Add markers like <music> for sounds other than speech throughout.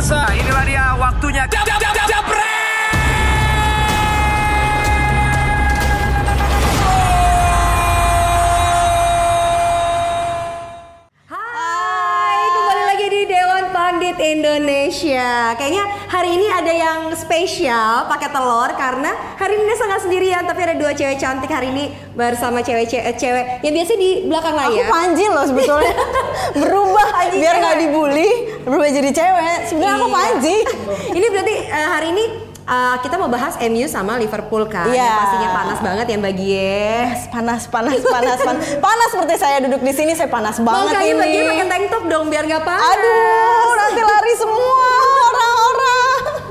pemirsa. Inilah dia waktunya. Jab, jab, jab, jab, Hai, kembali lagi di Dewan Indonesia. Kayaknya hari ini ada yang spesial pakai telur karena hari ini sangat sendirian tapi ada dua cewek cantik hari ini bersama cewek-cewek cewek yang biasa di belakang Aku layar. panji loh sebetulnya <laughs> berubah Panji biar nggak dibully berubah jadi cewek sebenarnya aku Iya. panji <laughs> ini berarti eh, hari ini eh, kita mau bahas MU sama Liverpool kan. Iya. Yang pastinya panas banget ya Mbak Gie. panas panas panas panas <laughs> panas seperti saya duduk di sini saya panas banget Makanya ini Mbak Gie pakai tank top dong biar nggak panas. aduh nanti lari semua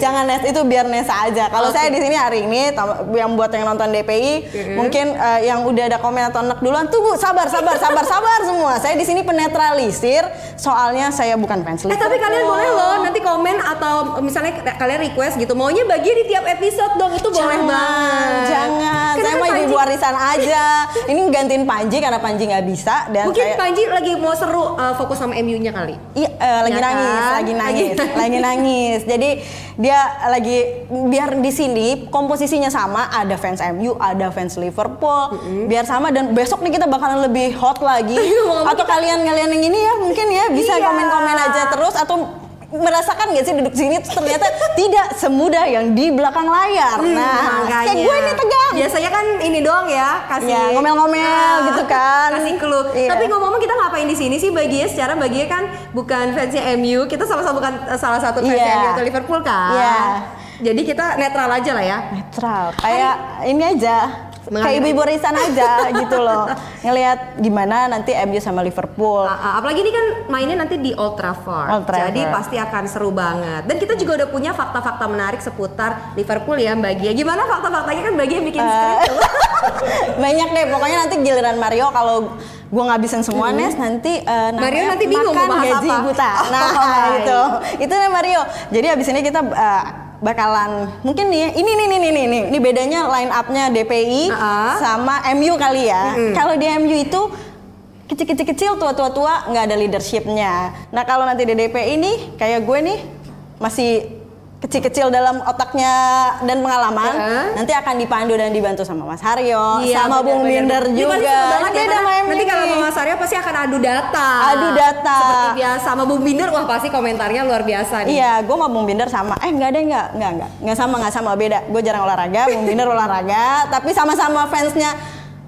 jangan Nes itu biar Nesa aja kalau saya di sini hari ini yang buat yang nonton DPI mungkin eh, yang udah ada komen atau enak duluan tunggu sabar sabar sabar sabar semua saya di sini penetralisir soalnya saya bukan fans Eh tapi kalian boleh loh nanti komen atau misalnya kalian request gitu maunya bagi di tiap episode dong itu boleh jangan, banget. Jangan, Karena saya mau ibu warisan aja. Ini gantiin Panji karena Panji nggak bisa dan Mungkin saya Panji lagi mau seru uh, fokus sama MU-nya kali. Iya, eh, lagi nangis, lagi nangis, Lagi- lagi nangis. Jadi dia lagi biar di sini komposisinya sama, ada fans MU, ada fans Liverpool, biar sama dan besok nih kita bakalan lebih hot lagi. <laughs> Atau kalian kalian yang ini ya mungkin ya bisa Iya. komen-komen aja terus atau merasakan gak sih duduk sini tuh ternyata <laughs> tidak semudah yang di belakang layar. Hmm, nah, makanya. kayak gue nih tegang. Biasanya kan ini doang ya, kasih Ya, ngomel-ngomel gitu kan. Kasih clue. Iya. Tapi ngomong-ngomong kita ngapain di sini sih baginya secara baginya kan bukan fansnya MU, kita sama-sama bukan uh, salah satu fansnya Iya. MU atau Liverpool kan. Iya. Jadi kita netral aja lah ya. netral kayak ini aja. Kayak ibu-ibu risan aja <laughs> gitu loh ngelihat gimana nanti MU sama Liverpool A- a- Apalagi ini kan mainnya nanti di Old Trafford. Old Trafford. Jadi pasti akan seru banget. Dan kita juga udah punya fakta-fakta menarik seputar Liverpool ya Mbak Gia. Gimana fakta-faktanya kan Mbak Gia bikin skrip tuh. <laughs> banyak deh pokoknya nanti giliran Mario kalau gue ngabisin semua Nes nanti namanya Mario nanti bingung mau makan gaji apa. buta <laughs> nah Oh, itu itu nih Mario jadi abis ini kita eh, bakalan mungkin nih ini nih nih nih nih nih ini bedanya line upnya DPI Uh-uh. sama MU kali ya. Kalau di MU itu kecil-kecil-kecil tua-tua-tua nggak ada leadershipnya. Nah kalau nanti di DPI nih kayak gue nih masih kecil-kecil dalam otaknya dan pengalaman Uh-uh. nanti akan dipandu dan dibantu sama Mas Haryo Iya, sama Bung benar-benar. Binder juga banget ya, karena Nanti kalau sama Mas Arya pasti akan adu data. Adu data. Seperti biasa sama Bung Binder wah pasti komentarnya luar biasa nih. Iya, gue sama Bung Binder sama. Eh nggak deh nggak, nggak nggak, nggak sama nggak sama beda. Gue jarang olahraga, Bung Binder <laughs> olahraga, tapi sama-sama fansnya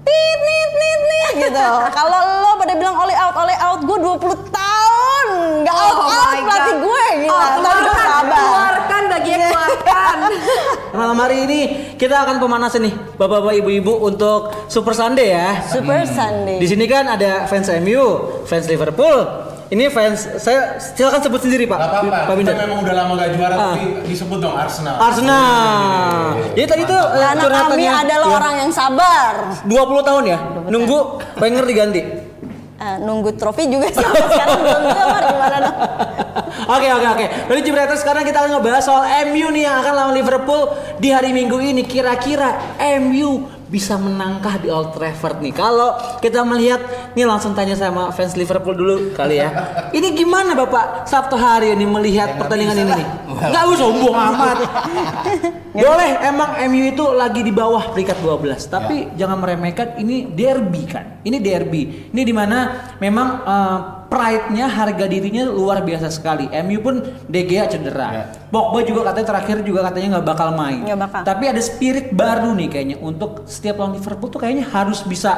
tit nit nit nit gitu. Kalau lo pada bilang oleh out oleh out, gue 20 tahun nggak out Oh out my pelatih gue gila. Oh, Tapi gue keluarkan, sabar. Bagian keluarkan. <laughs> Malam hari ini kita akan pemanasan nih, bapak-bapak, ibu-ibu untuk Super Sunday ya. Super Sunday. Di sini kan ada fans MU, fans Liverpool. Ini fans saya silakan sebut sendiri Pak. Gak apa-apa, Pak kita Binder. memang udah lama gak juara Ah. tapi disebut dong Arsenal. Arsenal. Jadi tadi tuh eh, Karena kami curhatannya adalah ya, orang yang sabar. 20 tahun ya, nunggu Wenger diganti. Eh, nunggu trofi juga sih sekarang belum keluar gimana dong? Oke oke oke. Dari Jibretas sekarang kita akan ngebahas soal MU nih yang akan lawan Liverpool di hari Minggu ini. Kira-kira MU bisa menangkah di Old Trafford nih. Kalau kita melihat, nih langsung tanya sama fans Liverpool dulu kali ya. Ini gimana Bapak Sabtu hari ini melihat pertandingan ini nih? Nggak usah sombong amat. <laughs> Boleh emang MU itu lagi di bawah peringkat 12, tapi jangan meremehkan ini derby kan. Ini derby. Ini di mana memang eh, pride-nya, harga dirinya luar biasa sekali. MU pun De Gea cedera. Ya. Pogba juga katanya terakhir juga katanya nggak bakal main. Nggak bakal. Tapi ada spirit baru nih kayaknya untuk setiap lawan Liverpool tuh kayaknya harus bisa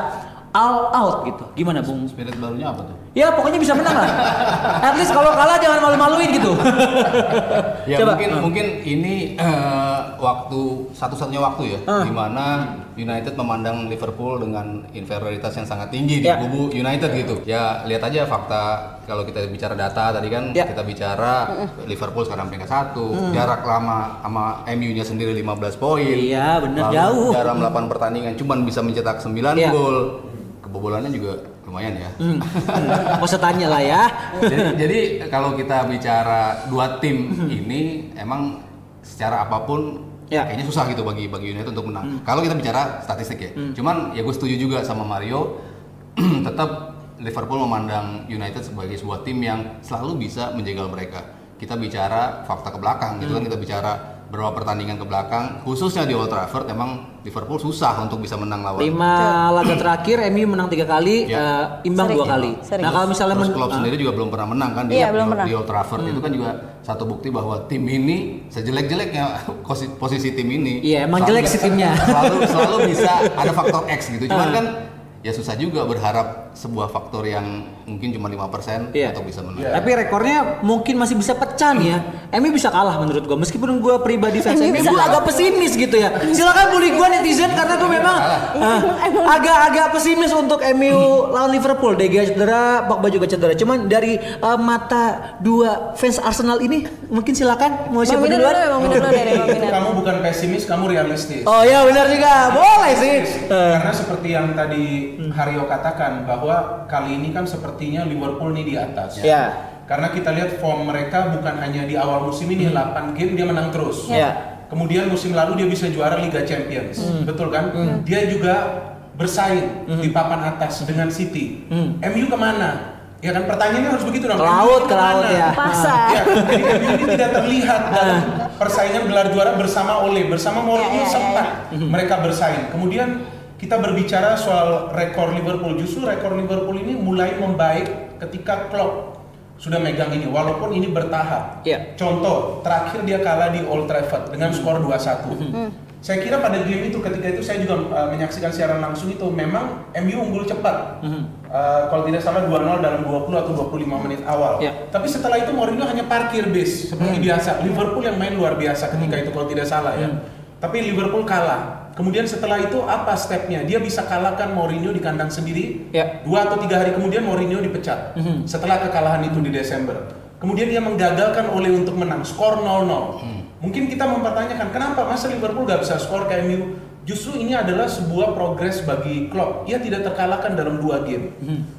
all out gitu. Gimana Bung? Spirit barunya apa tuh? Ya pokoknya bisa menang lah. At least kalau kalah jangan malu-maluin gitu. <laughs> Ya Coba. mungkin mungkin ini eh, waktu satu-satunya waktu ya Ah. di mana United memandang Liverpool dengan inferioritas yang sangat tinggi Ya. di kubu United gitu. Ya lihat aja fakta kalau kita bicara data tadi kan Ya. kita bicara Liverpool sekarang peringkat satu, jarak lama sama MU-nya sendiri 15 poin. Iya, Lalu jauh. Dalam 8 pertandingan cuman bisa mencetak 9 Ya. gol. Kebobolannya juga lumayan ya. Hmm. <laughs> Mau tanya lah ya. jadi, jadi kalau kita bicara dua tim ini emang secara apa pun Ya. kayaknya susah gitu bagi bagi United untuk menang. Kalau kita bicara statistik ya, cuman ya gue setuju juga sama Mario, <clears throat> tetap Liverpool memandang United sebagai sebuah tim yang selalu bisa menjegal mereka. kita bicara fakta ke belakang gitu kan Hmm. kita bicara beberapa pertandingan ke belakang khususnya di Old Trafford emang Liverpool susah untuk bisa menang lawan Lima laga terakhir MU menang tiga kali, Ya. eh, imbang dua kali. Seri. Nah kalau misalnya Terus men- Klopp ah, sendiri juga belum pernah menang kan di, Iya, belum di- pernah. di Old Trafford itu kan juga satu bukti bahwa tim ini sejelek-jeleknya <laughs> posisi, posisi tim ini Iya, emang selalu jelek sih timnya. <laughs> selalu selalu bisa ada faktor X gitu cuman Ah. kan ya susah juga berharap sebuah faktor yang mungkin cuma 5% Iya. untuk bisa menang Tapi rekornya mungkin masih bisa pecah nih ya. MU bisa kalah menurut gua. Meskipun gua pribadi fans MU gua agak pesimis gitu ya. Silakan bully gua netizen karena gua memang ah, agak-agak pesimis untuk MU lawan Liverpool. De Gea cedera, Pogba juga cedera. Cuman dari eh, mata dua fans Arsenal ini mungkin silakan mau siapa duluan? dulu ya, Minder. kamu bukan pesimis, kamu realistis. Oh ya benar juga. Boleh sih. Eh, Karena seperti yang tadi Haryo katakan bahwa kali ini kan sepertinya Liverpool nih di atas. Ya. Karena kita lihat form mereka bukan hanya di awal musim ini 8 game dia menang terus. Ya. Kemudian musim lalu dia bisa juara Liga Champions. Betul kan? Dia juga bersaing di papan atas dengan City. MU ke mana? Ya kan pertanyaannya harus begitu dong. Ke laut, ke laut ya. Pasar. Ya, jadi MU ini <laughs> tidak terlihat dalam persaingan gelar juara bersama Ole, bersama Mourinho Ya, ya, ya, sempat mereka bersaing. Kemudian kita berbicara soal rekor Liverpool, justru rekor Liverpool ini mulai membaik ketika Klopp sudah megang ini, walaupun ini bertahap. Iya. Contoh, terakhir dia kalah di Old Trafford dengan skor 2-1. Saya kira pada game itu ketika itu saya juga uh, menyaksikan siaran langsung itu memang MU unggul cepat. Uh, kalau tidak salah 2-0 dalam 20 atau 25 menit awal. Iya. Tapi setelah itu Mourinho hanya parkir base seperti biasa. Liverpool yang main luar biasa ketika itu kalau tidak salah ya. Tapi Liverpool kalah. Kemudian setelah itu apa stepnya? Dia bisa kalahkan Mourinho di kandang sendiri. Ya. Dua atau tiga hari kemudian Mourinho dipecat. Setelah kekalahan itu di Desember. Kemudian dia menggagalkan oleh untuk menang skor 0-0. Mungkin kita mempertanyakan kenapa masa Liverpool gak bisa skor ke MU? Justru ini adalah sebuah progres bagi Klopp. Ia tidak terkalahkan dalam dua game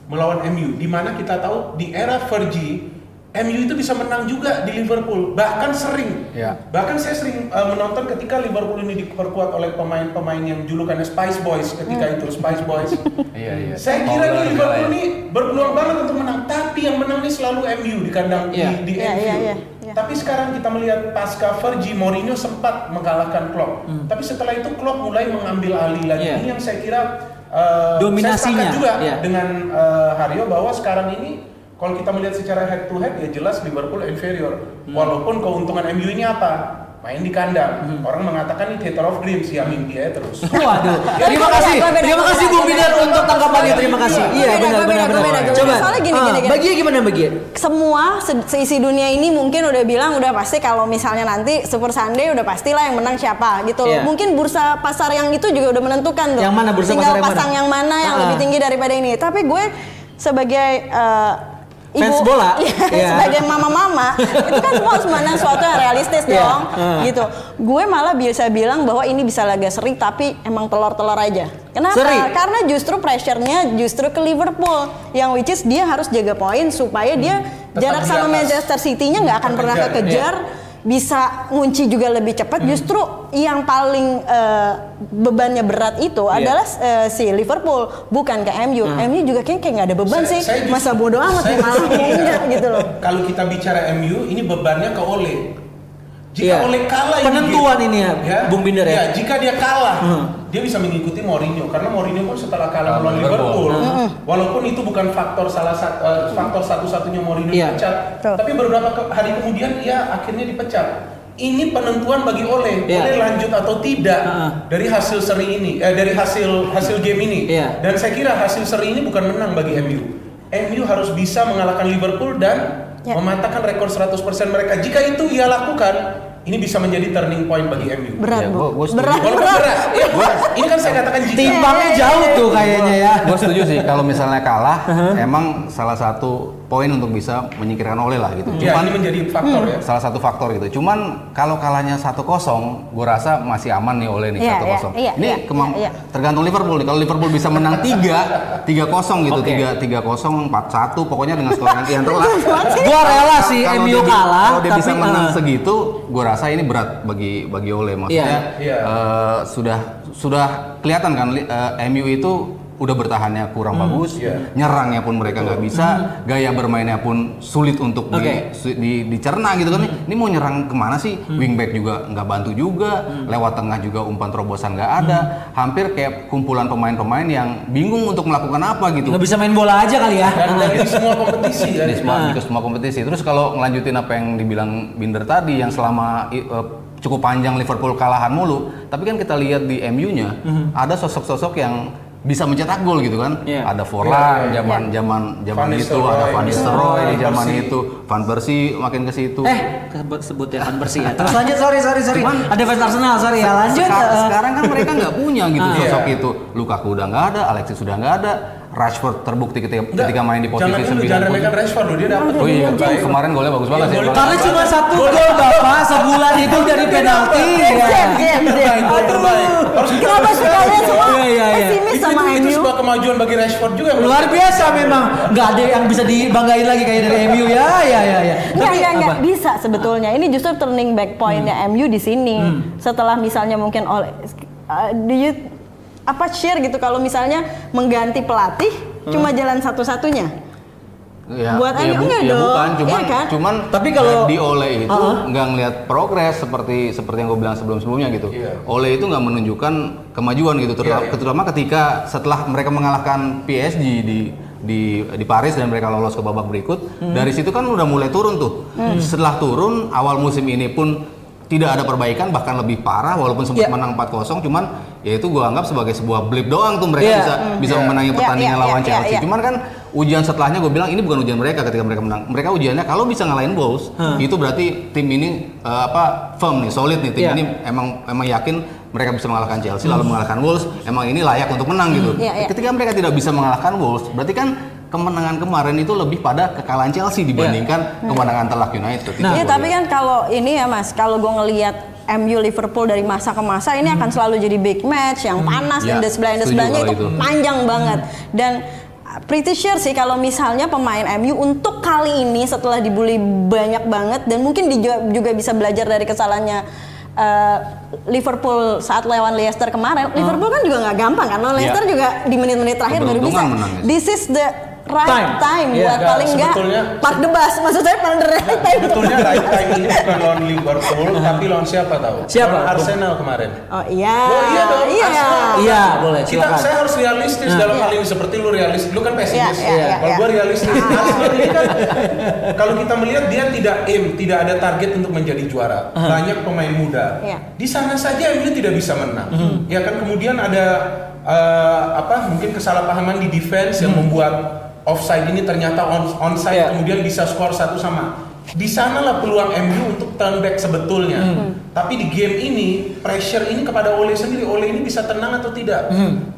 melawan MU. Di mana kita tahu di era Fergie MU itu bisa menang juga di Liverpool, bahkan sering. Ya. Bahkan saya sering uh, menonton ketika Liverpool ini diperkuat oleh pemain-pemain yang julukannya Spice Boys ketika itu Spice Boys. <laughs> iya iya Saya kira nih Liverpool ya. ini berpeluang banget untuk menang, tapi yang menang ini selalu MU di kandang Iya. di, di Iya, Anfield. iya, iya, iya. Tapi sekarang kita melihat pasca Fergie, Mourinho sempat mengalahkan Klopp. Tapi setelah itu Klopp mulai mengambil alih lagi. Hmm. Iya. Ini yang saya kira uh, Dominasinya, saya juga iya. dengan uh, Haryo bahwa sekarang ini kalau kita melihat secara head to head ya jelas Liverpool inferior. Hmm. Walaupun keuntungan MU ini apa? Main di kandang. Orang mengatakan ini theater of dreams ya mimpi ya terus. Waduh, Ya, terima kasih, terima kasih Bung beda. untuk tanggapannya. Terima kasih. Iya benar gue benar benar. Coba. Soalnya gini, ah, gini, gini. baginya gimana bagian? semua se- seisi dunia ini mungkin udah bilang udah pasti kalau misalnya nanti Super Sunday udah pastilah yang menang siapa gitu loh. Iya. Mungkin bursa pasar yang itu juga udah menentukan tuh. Yang mana bursa Tinggal pasar yang pasang mana? yang mana yang Ah. lebih tinggi daripada ini. Tapi gue sebagai eh, Fans bola? <laughs> Iya, Iya. sebagai mama-mama itu kan semua harus memandang sesuatu yang realistis Iya. dong Ah. gitu gue malah bisa bilang bahwa ini bisa laga seri tapi emang telur-telur aja kenapa Seri? karena justru pressure-nya justru ke Liverpool yang which is dia harus jaga poin supaya dia Tetap jarak sama. Manchester City-nya nggak akan pernah kekejar bisa ngunci juga lebih cepat justru yang paling eh, bebannya berat itu adalah eh, si Liverpool bukan ke MU MU juga kayaknya kayak nggak ada beban Saya- sih saya justru- masa bodoh amat saya nih malah justru kayaknya gitu loh Kalau kita bicara MU, ini bebannya ke Ole. Jika Iya. Ole kalah Penentuan game, ini ya, Bung Binder ya? jika dia kalah, Hmm. Dia bisa mengikuti Mourinho karena Mourinho pun setelah kalah Kalah melawan Liverpool. Liverpool, walaupun itu bukan faktor salah satu faktor satu-satunya Mourinho Iya. dipecat, Betul. tapi beberapa ke- hari kemudian ia akhirnya dipecat. Ini penentuan bagi Ole, Iya. Ole lanjut atau tidak Heeh. dari hasil seri ini, eh, dari hasil hasil game ini. Iya. Dan saya kira hasil seri ini bukan menang bagi MU. MU harus bisa mengalahkan Liverpool dan Ya. mematahkan rekor 100% mereka. Jika itu ia lakukan, ini bisa menjadi turning point bagi MU. berat Ya, bu gua- gua setuju. berat Walaupun berat berat. Ya, gua- ini kan saya katakan jika. Timbangnya jauh tuh kayaknya ya. gue setuju sih kalau misalnya kalah <laughs> emang salah satu poin untuk bisa menyingkirkan oleh lah gitu Ya, cuman ini menjadi faktor ya. salah satu faktor gitu cuman kalau kalahnya 1-0 gue rasa masih aman nih oleh nih Iya, 1-0 iya, iya, ini iya, kemam- iya. tergantung Liverpool nih kalau Liverpool bisa menang 3 3-0 gitu Oke. 3 3-0 4-1 pokoknya dengan skor yang <laughs> yang telah Gua rela sih MU kalah, kalau dia bisa menang eh, segitu gue rasa ini berat bagi bagi Ole maksudnya Iya. eh, sudah sudah kelihatan kan li- eh, MU itu udah bertahannya kurang bagus, Iya. nyerangnya pun mereka nggak bisa, gaya bermainnya pun sulit untuk di- Oke. su- di, dicerna gitu kan. Ini mau nyerang ke mana sih? Wingback juga nggak bantu juga, lewat tengah juga umpan terobosan nggak ada. Hampir kayak kumpulan pemain-pemain yang bingung untuk melakukan apa gitu. Nggak bisa main bola aja kali ya. Dan dari <laughs> semua kompetisi kan. Di semua, di semua kompetisi. Terus kalau ngelanjutin apa yang dibilang Binder tadi yang selama eh, cukup panjang Liverpool kalahan mulu, tapi kan kita lihat di MU-nya ada sosok-sosok yang bisa mencetak gol gitu kan. Iya. Ada Forlan Iya, iya. zaman zaman zaman Van itu, ada Van Nistelrooy Van di zaman Persie. itu, Van Persie makin ke situ. Eh, sebut sebut ya kan bersih ya. <laughs> Terus lanjut, sorry, sorry, sorry. Ada fans Arsenal, sorry ya. Lanjut. Seka- eh, sekarang kan mereka nggak punya gitu Ah. sosok Iya. itu. Lukaku udah nggak ada, Alexis sudah nggak ada, Rashford terbukti ketika, Enggak, ketika main di posisi jangan 9 jangan remehkan Rashford loh, dia dapat Oh iya, baik. kemarin golnya bagus banget sih. Iya, gol- Karena cuma satu gol Bapak sebulan itu dari penalti. Ya. zem, zem. Terbaik, gol terbaik. Harus kita Kenapa sih kalian semua Iya, iya, iya. pesimis itu, sama itu, itu MU? sebuah kemajuan bagi Rashford juga. Luar biasa memang. Nggak ada yang bisa dibanggain lagi kayak dari MU ya, ya, ya, ya. Nggak, nggak, nggak apa? bisa sebetulnya. Ini justru turning back pointnya MU di sini. Setelah misalnya mungkin oleh uh, do you apa share gitu kalau misalnya mengganti pelatih cuma jalan satu-satunya. Ya, Buat ya, enggak ya dong, bukan, cuman, iya kan? cuman Tapi kalau- di Ole itu nggak ngelihat progres seperti seperti yang gue bilang sebelum-sebelumnya gitu. Iya. Ole itu nggak menunjukkan kemajuan gitu, terutama, Iya, iya. terutama ketika setelah mereka mengalahkan PSG di di di Paris dan mereka lolos ke babak berikut. Hmm. Dari situ kan udah mulai turun tuh. Setelah turun awal musim ini pun tidak ada perbaikan bahkan lebih parah walaupun sempat Iya. menang 4-0 cuman ya itu gua anggap sebagai sebuah blip doang tuh mereka Iya. bisa bisa Iya. memenangi Iya, pertandingan iya, lawan iya, Chelsea. iya. Cuman kan ujian setelahnya gue bilang ini bukan ujian mereka ketika mereka menang. Mereka ujiannya kalau bisa ngalahin Wolves, itu berarti tim ini eh, apa firm nih, solid nih. Tim Iya. ini emang emang yakin mereka bisa mengalahkan Chelsea lalu mengalahkan Wolves. Emang ini layak untuk menang gitu. Iya, iya. Ketika mereka tidak bisa mengalahkan Wolves, berarti kan kemenangan kemarin itu lebih pada kekalahan Chelsea dibandingkan kemenangan telak United. Itu Nah. Iya, gua tapi kan kalau ini ya Mas, kalau gue ngelihat MU Liverpool dari masa ke masa ini akan selalu jadi big match yang panas Ya, dan sebelah sebelahnya itu, itu. panjang banget dan uh, pretty sure sih kalau misalnya pemain MU untuk kali ini setelah dibully banyak banget dan mungkin juga bisa belajar dari kesalahannya uh, Liverpool saat lawan Leicester kemarin. Liverpool kan juga nggak gampang kan. Lawan. Leicester juga di menit-menit terakhir baru bisa. Menang ya. This is the right Time. time, Iya. buat paling nggak sebetulnya- park the bus. Maksud saya paling the right time. Sebetulnya right time ini bukan lawan Liverpool, tapi lawan siapa tahu? Siapa? Lawan Arsenal kemarin. Oh iya. Oh iya dong, Iya. Arsenal. Iya, boleh. Kita Silakan. saya harus realistis Nah. dalam hal ini seperti lu realistis. Lu kan pesimis. Iya, iya, iya, Kalau iya. gua realistis. <laughs> Arsenal ini kan kalau kita melihat dia tidak aim, tidak ada target untuk menjadi juara. Banyak pemain muda. Iya. Di sana saja MU tidak bisa menang. Ya kan kemudian ada eh, apa? Mungkin kesalahpahaman di defense yang membuat offside ini ternyata on, onside Iya. kemudian bisa skor satu sama. Di sanalah peluang MU untuk turn back sebetulnya. Tapi di game ini pressure ini kepada Ole sendiri. Ole ini bisa tenang atau tidak?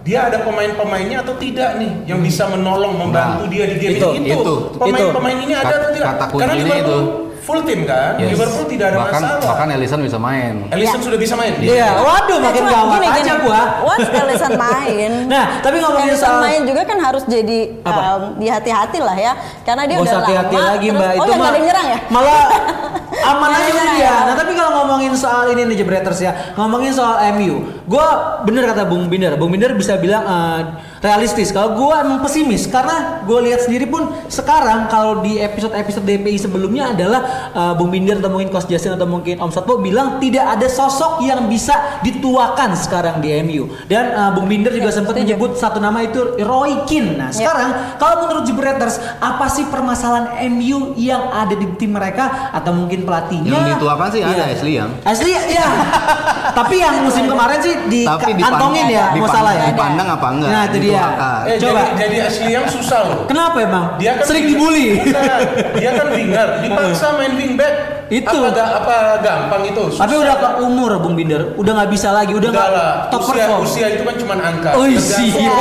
Dia ada pemain-pemainnya atau tidak nih yang bisa menolong membantu Nah, dia di game itu, ini? itu, pemain-pemain ini ada atau tidak? kata Karena Liverpool itu. Full tim kan? Yes. Liverpool tidak ada bahkan, masalah. Bahkan Ellison bisa main. Ellison sudah bisa main. Iya, waduh makin Cuma gawat gini, aja gini. gua. Once Ellison main. <laughs> Nah, tapi ngomongin Ellison soal main juga kan harus jadi Apa? um, di hati-hati lah ya. Karena dia Gak udah usah hati-hati lama. lagi terus- mbak oh, itu ya, yang nyerang ya? malah <laughs> aman aja udah. dia nyerang. nah tapi kalau ngomongin soal ini nih Jebreters ya ngomongin soal MU gue bener kata Bung Binder. Bung Binder bisa bilang eh, realistis. Kalau gue emang pesimis karena gue lihat sendiri pun sekarang kalau di episode-episode DPI sebelumnya adalah eh, Bung Binder atau mungkin Coach Justin atau mungkin Om Satpo bilang tidak ada sosok yang bisa dituakan sekarang di MU dan eh, Bung Binder juga Ya, sempat menyebut satu nama itu Roy Keane. Nah Ya. sekarang kalau menurut Jebreters apa sih permasalahan MU yang ada di tim mereka? Atau mungkin pelatihnya Yang dituakan sih ada, Iya. Ashley Young. Asli ya. <laughs> Tapi yang musim kemarin sih di Tapi ya dipan- masalah ya. Dipandang apa enggak? Nah, itu dia. Eh, Coba. jadi, jadi Ashley yang susah loh. Kenapa emang? Dia kan Sering dibully. Bukan, dia kan winger, dipaksa main wingback. Itu. Apa, apa gampang itu? Tapi Susah. udah ke umur Bung Binder, udah nggak bisa lagi, udah nggak top usia, perform. usia itu kan cuma angka. Oh, iya. Iya.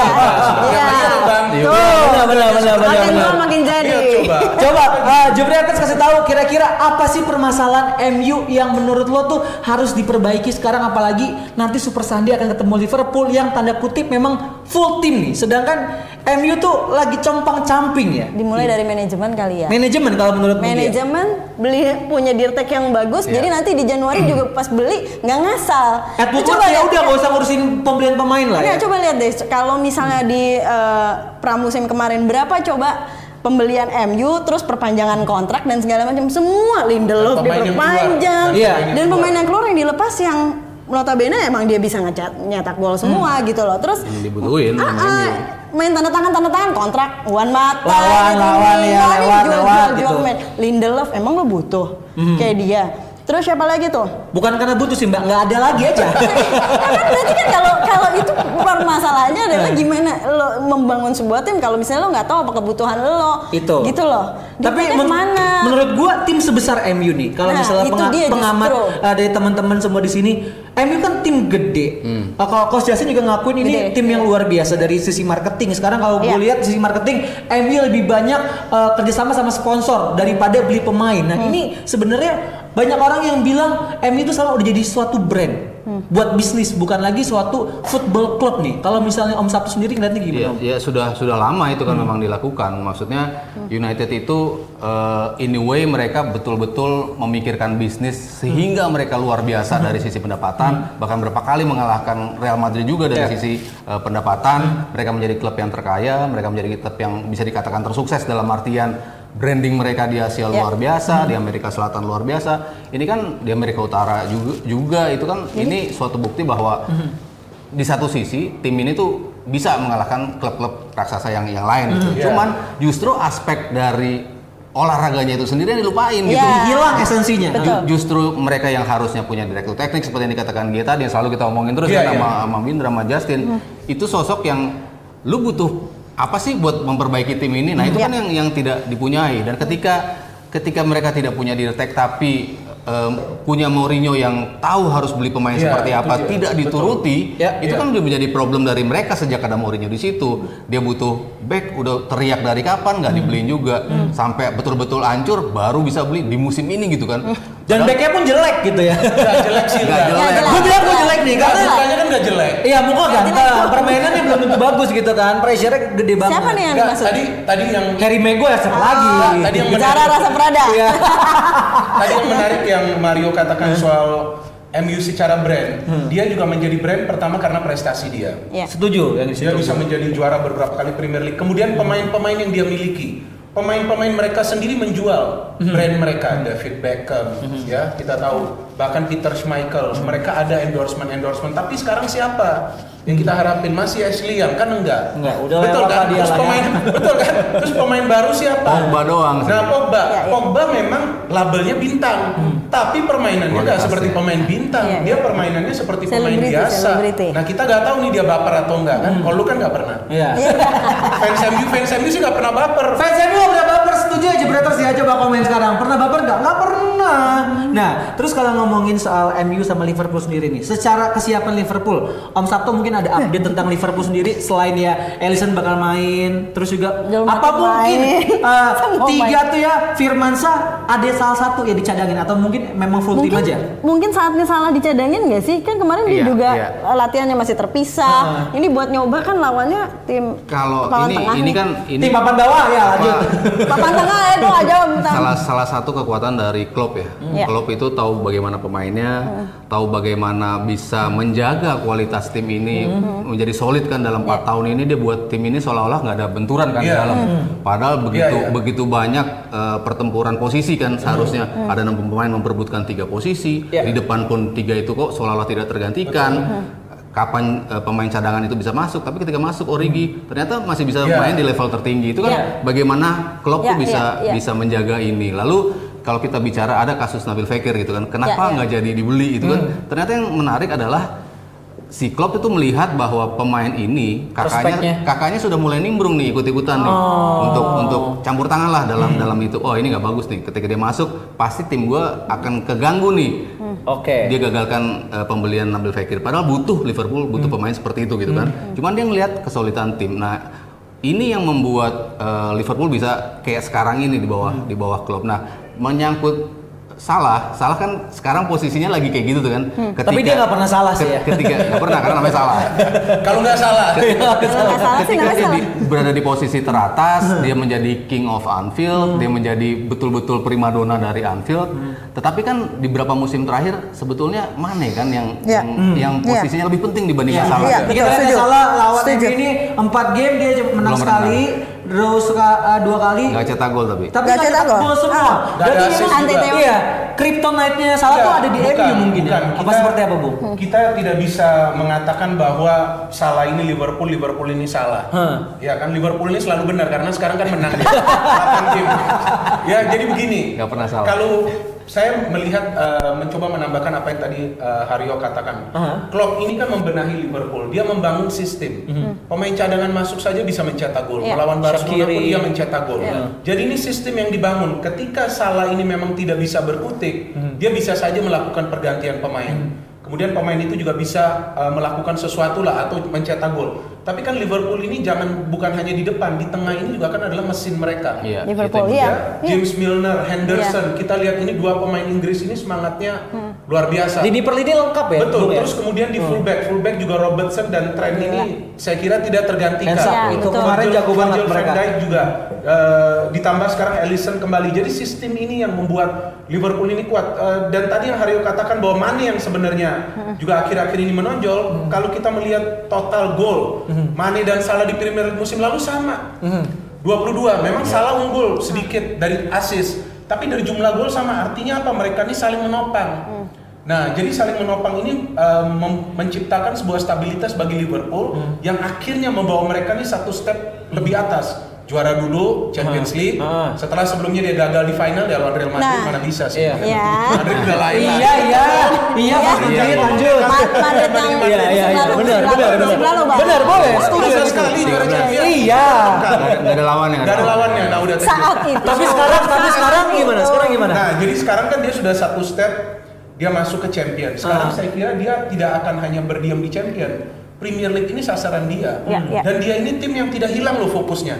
Iya, benar, benar, benar, benar, Makin tua makin jadi. Iya, coba. Coba uh, Jebreters kasih tahu kira-kira apa sih permasalahan MU yang menurut lo tuh harus diperbaiki sekarang apalagi nanti Super Sunday akan ketemu Liverpool yang tanda kutip memang full tim nih. Sedangkan MU tuh lagi compang-camping ya. Dimulai dari manajemen kali ya. Manajemen kalau menurut Gia. Manajemen beli punya dirtek yang bagus, Iya. jadi nanti di Januari juga pas beli nggak ngasal. Lu Woodward ya udah gak usah ngurusin pembelian pemain lah ya. Nggak, coba lihat deh, kalau misalnya di eh, pramusim kemarin berapa coba pembelian MU, terus perpanjangan kontrak dan segala macam semua Lindelof yang diperpanjang. Iya. dan pemain yang keluar yang dilepas yang notabene emang dia bisa ngecat nyetak gol semua gitu loh. Terus Yang dibutuhin ah, ah, main tanda tangan tanda tangan kontrak Juan Mata Lawan, gitu. lawan, ya, Lawan, lewat, jual, lewat, jual, jual gitu. pemain. Lindelof emang lo butuh kayak dia terus siapa lagi tuh Bukan karena butuh sih mbak, nggak ada lagi aja. <laughs> Ya kan berarti kan kalau kalau itu permasalahannya adalah gimana lo membangun sebuah tim kalau misalnya lo nggak tahu apa kebutuhan lo Itu. gitu loh Tapi men- ke mana menurut gua tim sebesar MU nih, kalau Nah, misalnya itu penga- dia pengamat uh, dari teman-teman semua di sini, MU kan tim gede. Uh, kalau Coach Justin juga ngakuin ini Gede. tim yang luar biasa dari sisi marketing. Sekarang kalau gue Iya. lihat sisi marketing, MU lebih banyak uh, kerjasama sama sponsor daripada beli pemain. Nah Hmm. ini sebenarnya banyak orang yang bilang MU itu sekarang udah jadi suatu brand Hmm. buat bisnis, bukan lagi suatu football club nih. Kalau misalnya Om Sabtu sendiri ngeliatnya gimana? Iya, Om? ya sudah sudah lama itu kan memang dilakukan. Maksudnya United itu uh, in a way mereka betul-betul memikirkan bisnis sehingga mereka luar biasa dari sisi pendapatan, bahkan berapa kali mengalahkan Real Madrid juga dari Iya. sisi uh, pendapatan. Mereka menjadi klub yang terkaya, mereka menjadi klub yang bisa dikatakan tersukses dalam artian branding mereka di Asia luar biasa, di Amerika Selatan luar biasa. Ini kan di Amerika Utara juga juga itu kan ini suatu bukti bahwa di satu sisi tim ini tuh bisa mengalahkan klub-klub raksasa yang yang lain gitu. Iya. Cuman justru aspek dari olahraganya itu sendiri yang dilupain gitu. Iya. Hilang esensinya. Betul. Ju- Justru mereka yang harusnya punya direktur teknik seperti yang dikatakan Gita tadi yang selalu kita omongin terus Iya, kan iya. sama sama Mindra sama Justin. Itu sosok yang lu butuh apa sih buat memperbaiki tim ini? Nah, itu Iya. kan yang yang tidak dipunyai dan ketika ketika mereka tidak punya direktur tapi em, punya Mourinho yang tahu harus beli pemain Iya, seperti apa dia. tidak Betul. dituruti Ya, itu iya. kan udah menjadi problem dari mereka sejak ada Mourinho di situ dia butuh back udah teriak dari kapan nggak dibeliin juga sampai betul-betul hancur baru bisa beli di musim ini gitu kan Dan backnya pun jelek gitu ya. Nggak jelek sih Nggak nggak. jelek. Gue bilang gue jelek nih karena mukanya kan nggak jelek. Iya muka ganteng, permainannya belum tentu bagus gitu kan, pressure-nya gede banget. siapa nih yang dimaksud tadi tadi yang Harry Maguire siapa lagi? tadi yang bicara rasa Prada Iya. <laughs> tadi yang menarik yang Mario katakan soal MU secara brand. Dia juga menjadi brand pertama karena prestasi dia. Iya. Setuju yang Dia bisa menjadi juara beberapa kali Premier League. Kemudian pemain-pemain yang dia miliki, pemain-pemain mereka sendiri menjual brand mereka. David Beckham, ya kita tahu. Bahkan Peter Schmeichel, mereka ada endorsement-endorsement. Tapi sekarang siapa? Yang kita harapin masih Ashley Young kan enggak? Enggak, udah betul kan? dia Terus ya. pemain, <laughs> betul kan? Terus pemain baru siapa? Pogba doang sih. Nah Pogba, Iya, iya. Pogba memang labelnya bintang, tapi permainannya nggak Kualitasnya. seperti pemain bintang. Iya, Dia permainannya seperti pemain biasa. selebriti. Nah kita nggak tahu nih dia baper atau enggak kan? Kalau lu kan nggak pernah. Iya. fans MU, fans MU sih nggak pernah baper. Fans MU udah baper setuju aja Bretters ya coba komen sekarang. Pernah baper nggak? Nggak pernah. Nah, terus kalau ngomongin soal MU sama Liverpool sendiri nih, secara kesiapan Liverpool, Om Sabto mungkin ada update tentang Liverpool sendiri selain ya Ellison bakal main, terus juga Jangan apa main. mungkin uh, <laughs> tiga tuh ya Firmansa ada salah satu ya dicadangin atau mungkin memang full mungkin tim aja? mungkin saatnya salah dicadangin nggak sih kan kemarin dia Iya, juga iya. latihannya masih terpisah ini buat nyoba kan lawannya tim kalau ini tengah ini nih. kan ini Tim papan bawah ya lanjut. papan tengah ya itu aja bentar. salah salah satu kekuatan dari Klopp ya. Iya. Klopp itu tahu bagaimana pemainnya, tahu bagaimana bisa menjaga kualitas tim ini menjadi solid kan dalam 4 tahun ini dia buat tim ini seolah-olah nggak ada benturan kan di Iya. dalam. Padahal begitu iya. begitu banyak eh, pertempuran posisi kan seharusnya ada enam pemain memperebutkan tiga posisi, Iya. di depan pun tiga itu kok seolah-olah tidak tergantikan. Kapan eh, pemain cadangan itu bisa masuk, tapi ketika masuk Origi ternyata masih bisa Iya. main di level tertinggi. Itu kan Iya. bagaimana Klopp tuh Iya, bisa iya, iya. bisa menjaga ini. Lalu kalau kita bicara ada kasus Nabil Fekir gitu kan, kenapa Ya, ya. nggak jadi dibeli itu kan? Ternyata yang menarik adalah si Klopp itu melihat bahwa pemain ini Prospeknya. kakaknya kakaknya sudah mulai nimbrung nih ikut-ikutan nih untuk untuk campur tangan lah dalam dalam itu. Oh ini nggak bagus nih. Ketika dia masuk pasti tim gua akan keganggu nih. Oke. Dia gagalkan eh, pembelian Nabil Fekir. Padahal butuh Liverpool butuh pemain seperti itu gitu kan. Cuman dia ngelihat kesulitan tim. Nah ini yang membuat eh, Liverpool bisa kayak sekarang ini di bawah di bawah klub. Nah menyangkut salah, salah kan sekarang posisinya lagi kayak gitu tuh kan. Ketika, Tapi dia nggak pernah salah sih ya. Ketika nggak pernah karena namanya salah. <laughs> Kalau nggak salah. Nggak salah sih, ketika dia salah. di- berada di posisi teratas, dia menjadi king of Anfield, dia menjadi betul-betul primadona dari Anfield. Tetapi kan di beberapa musim terakhir sebetulnya Mane kan yang Iya. yang, yang Iya. posisinya lebih penting dibandingkan Iya. Salah. Iya. Lihat setuju. salah lawan. MU ini 4 game dia menang Belum sekali, draw eh, dua kali. Nggak cetak gol tapi. Tapi Nggak cetak gol. semua. Ah. Berarti anti Iya, kryptonite-nya salah tuh ada di bukan, MU mungkin ya. bukan. Apa Kita- seperti apa, Bu? Kita tidak bisa mengatakan bahwa salah ini Liverpool, Liverpool ini salah. Hah. Ya kan Liverpool ini selalu benar karena sekarang kan menang dia. <laughs> 8 game. Ya jadi begini. Nggak pernah salah. Kalau saya melihat eh, mencoba menambahkan apa yang tadi eh, Haryo katakan. Aha. Klopp ini kan membenahi Liverpool. Dia membangun sistem. Pemain cadangan masuk saja bisa mencetak gol. Iya. Melawan Barcelona pun dia mencetak gol. Jadi ini sistem yang dibangun. Ketika salah ini memang tidak bisa berkutik, dia bisa saja melakukan pergantian pemain. Kemudian pemain itu juga bisa uh, melakukan sesuatu lah atau mencetak gol. Tapi kan Liverpool ini jangan bukan hanya di depan, di tengah ini juga kan adalah mesin mereka. Iya. Liverpool. Ya, James Milner, Henderson, kita lihat ini dua pemain Inggris ini semangatnya luar biasa. Lini per lini lengkap ya. Betul, ya? terus kemudian di fullback, fullback juga Robertson dan Trent ini saya kira tidak tergantikan. Iya, itu betul. kemarin jago banget Virgil mereka. Dijk juga eh, ditambah sekarang Alisson kembali. Jadi sistem ini yang membuat Liverpool ini kuat. Eh, dan tadi yang Haryo katakan bahwa Mane yang sebenarnya juga akhir-akhir ini menonjol. Kalau kita melihat total gol Mane dan Salah di Premier League musim lalu sama. 22. Memang Salah unggul sedikit dari assist, tapi dari jumlah gol sama. Artinya apa? Mereka ini saling menopang. Nah, jadi saling menopang ini eh, mem- menciptakan sebuah stabilitas bagi Liverpool yang akhirnya membawa mereka ini satu step lebih atas. Juara dulu Champions League. Ah. Setelah sebelumnya dia gagal di final dia lawan Real Madrid Nah. mana bisa sih? Iya. Iya. Madrid udah lain. Iya, iya. Iya, Iya. Mas Didi, lanjut. Ma- Madrid yang Iya, iya, iya. Benar, benar, benar. Benar, boleh. Setuju. Sekali juara. Champions. Iya. Nggak ada, lawannya. Gak ada lawannya. Nah, udah Saat itu. Tapi sekarang, tapi sekarang gimana? Sekarang gimana? Nah, jadi sekarang kan dia sudah satu step dia masuk ke champion. Sekarang Ah. saya kira dia tidak akan hanya berdiam di champion. Premier League ini sasaran dia. Iya, iya. Dan dia ini tim yang tidak hilang loh fokusnya.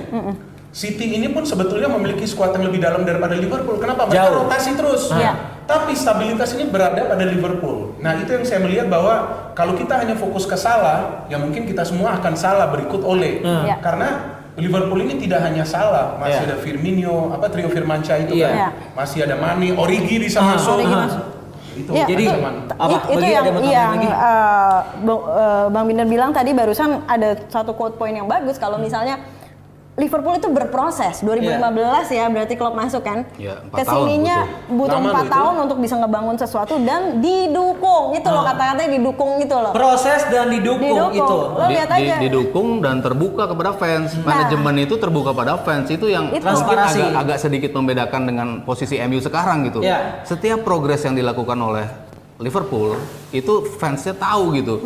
City ini pun sebetulnya memiliki skuad yang lebih dalam daripada Liverpool. Kenapa? Mereka Jauh. rotasi terus. Iya. Tapi stabilitas ini berada pada Liverpool. Nah, itu yang saya melihat bahwa kalau kita hanya fokus ke salah, ya mungkin kita semua akan salah berikut oleh. Iya. Karena Liverpool ini tidak hanya salah, masih Iya. ada Firmino, apa trio Firmansyah itu Iya. kan. Iya. Masih ada Mane, Origi bisa Ah, masuk. Origi ah. masuk. Itu Iya, Jadi, mana? apa? It- itu Bagi yang yang lagi? eh, Bang, eh, Bang Binder bilang tadi barusan ada satu quote point yang bagus kalau misalnya Liverpool itu berproses 2015 ya berarti klub masuk kan Iya, empat ke sininya tahun butuh empat tahun untuk bisa ngebangun sesuatu dan didukung itu loh Ah. kata-katanya didukung gitu loh Proses dan didukung, Didukung. itu. Lo Di- lihat di- didukung dan terbuka kepada fans. Manajemen itu terbuka pada fans itu yang Itu. mungkin Transparansi. agak, agak sedikit membedakan dengan posisi MU sekarang gitu. Iya. Setiap progres yang dilakukan oleh Liverpool itu fansnya tahu gitu.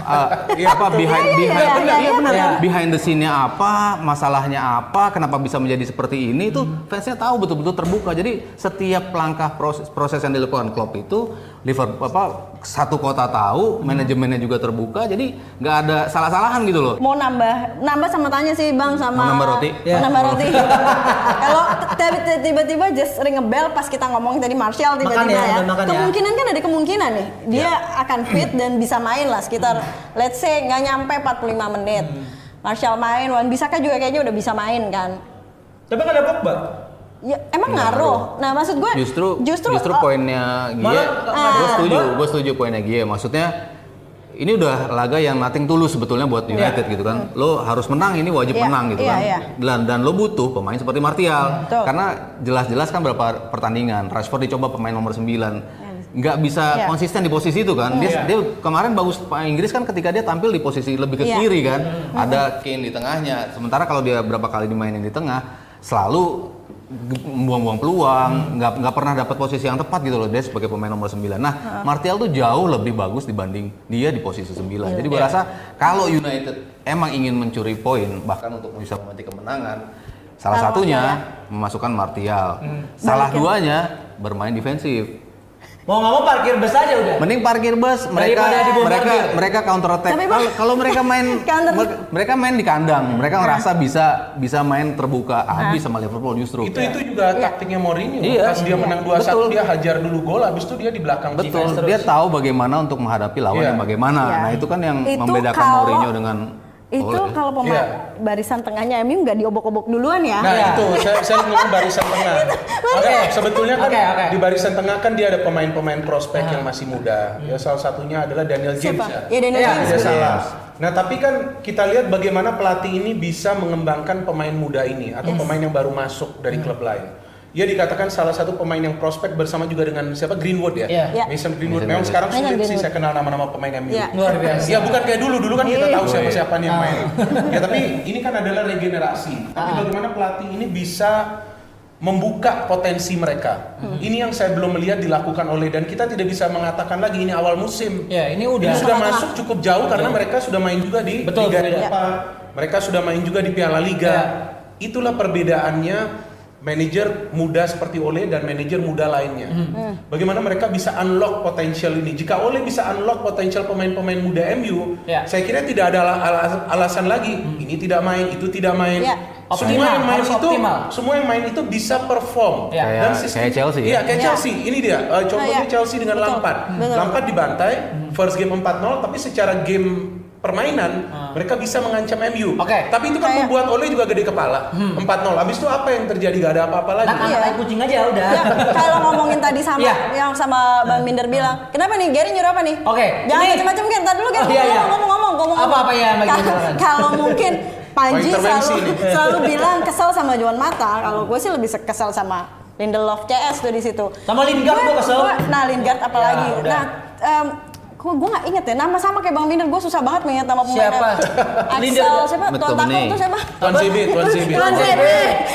Uh, apa behind Iya, iya, behind iya, iya, iya, benar. Iya. behind the scene-nya apa, masalahnya apa, kenapa bisa menjadi seperti ini itu fansnya tahu betul-betul terbuka. Jadi setiap langkah proses, proses yang dilakukan Klopp itu Liverpool apa satu kota tahu, manajemennya juga terbuka. Jadi nggak ada salah-salahan gitu loh. mau nambah nambah sama tanya sih bang sama Mau nambah roti? Mau Ya. nambah roti <laughs> kalau tiba-tiba just ring a bell pas kita ngomongin tadi Martial tiba-tiba Makan ya, ya, makan ya. kemungkinan kan ada kemungkinan nih dia akan fit dan bisa main lah sekitar let's say nggak nyampe 45 menit Martial main Wan Bisaka juga kayaknya udah bisa main kan Tapi kan ada Pogba. Ya emang ngaruh nah maksud gue Justru justru, justru, oh, poinnya Gie, Malah- gue setuju, gue setuju poinnya Gie. Maksudnya ini udah laga yang nothing tulus sebetulnya buat United gitu kan. Lo harus menang ini wajib Iya, menang gitu iya, kan. iya. Dan dan lo butuh pemain seperti Martial. Betul. Karena jelas-jelas kan berapa pertandingan Rashford dicoba pemain nomor 9 nggak bisa Iya. konsisten di posisi itu kan. Dia, dia kemarin bagus Pak Inggris kan ketika dia tampil di posisi lebih ke Iya. kiri kan. Ada Kane di tengahnya. Sementara kalau dia berapa kali dimainin di tengah selalu buang-buang peluang, nggak nggak pernah dapat posisi yang tepat gitu loh dia sebagai pemain nomor 9. Nah, Martial tuh jauh lebih bagus dibanding dia di posisi 9. Jadi gua rasa kalau United emang ingin mencuri poin bahkan untuk bisa memetik kemenangan, salah satunya memasukkan Martial. Salah Balikin. duanya bermain defensif. Mau nggak mau parkir bus aja udah. Mending parkir bus, mereka mereka mereka counter attack. Kalau kalau mereka main <laughs> mereka main di kandang, mereka ngerasa bisa bisa main terbuka habis sama Liverpool justru. Itu itu juga taktiknya Mourinho. Iya. Pas dia menang 2-1 Betul. dia hajar dulu gol habis itu dia di belakang Betul, dia tahu bagaimana untuk menghadapi lawan Iya. yang bagaimana. Iya. Nah, itu kan yang Itu membedakan kalau- Mourinho dengan Itu Ole. kalau pemain Iya. barisan tengahnya MU nggak diobok-obok duluan ya. Nah Iya. itu saya, saya ngomong barisan tengah. <laughs> Oke, sebetulnya kan Oke, oke. di barisan tengah kan dia ada pemain-pemain prospek yang masih muda. Ya salah satunya adalah Daniel James Siapa? ya. Ya Daniel Iya, James. Tidak salah. Nah tapi kan kita lihat bagaimana pelatih ini bisa mengembangkan pemain muda ini atau pemain yang baru masuk dari klub lain. Ia dikatakan salah satu pemain yang prospek bersama juga dengan siapa Greenwood ya. Iya. Iya. Mason Greenwood. Mason Memang sekarang Mason sulit sih saya kenal nama-nama pemain MU. Iya. Luar biasa. Ya bukan kayak dulu, dulu kan kita tahu Iya. siapa-siapa nih yang Ah. main. <laughs> Ya tapi ini kan adalah regenerasi. Tapi Ah. bagaimana pelatih ini bisa membuka potensi mereka. Hmm. Ini yang saya belum melihat dilakukan oleh dan kita tidak bisa mengatakan lagi ini awal musim. Ya, ini udah. Ini sudah masuk cukup jauh karena mereka sudah main juga di Betul, Liga. Eropa. Mereka sudah main juga di Piala Liga. Ya. Itulah perbedaannya manajer muda seperti Ole dan manajer muda lainnya. Hmm. Bagaimana mereka bisa unlock potensial ini? Jika Ole bisa unlock potensial pemain-pemain muda MU, Ya. Hmm. saya kira tidak ada ala- ala- alasan lagi ini tidak main, itu tidak main. Ya. Semua Optimal, yang main itu, optimal. semua yang main itu bisa perform. Ya. Kayak- kayak Chelsea ya? Iya, kayak Ya. Chelsea. Ini dia. eh, contohnya ya. Chelsea dengan Betul, Lampard. betul. Lampard dibantai, first game 4-0, tapi secara game permainan mereka bisa mengancam MU. Oke. Tapi itu kan Kayak- membuat Ole juga gede kepala. 4-0. Habis itu apa yang terjadi? Gak ada apa-apa lagi. Nah, Iya. tai kucing aja udah. Ya, kalau ngomongin tadi sama Iya. yang sama Bang Minder bilang, kenapa nih Gary nyuruh apa nih? Oke, Jangan ini- macam-macam kan. Tadi dulu kan Oh, iya, iya. ngomong-ngomong, ngomong Apa-apa ya. Kalau mungkin Panji Oh, selalu, <laughs> selalu bilang kesel sama Juan Mata. Kalau gue sih lebih kesel sama Lindelof CS tuh di situ. Sama Lingard Gua- gua kesel. gua- Nah Lingard apalagi. Ya, udah. nah, em, gue gue nggak inget ya nama sama kayak Bang Minder gue susah banget mengingat nama pemain Siapa? <laughs> Axel Lingard. siapa Tuan Taku McTominay. itu siapa Tuan CB, Tuan CB. Tuan CB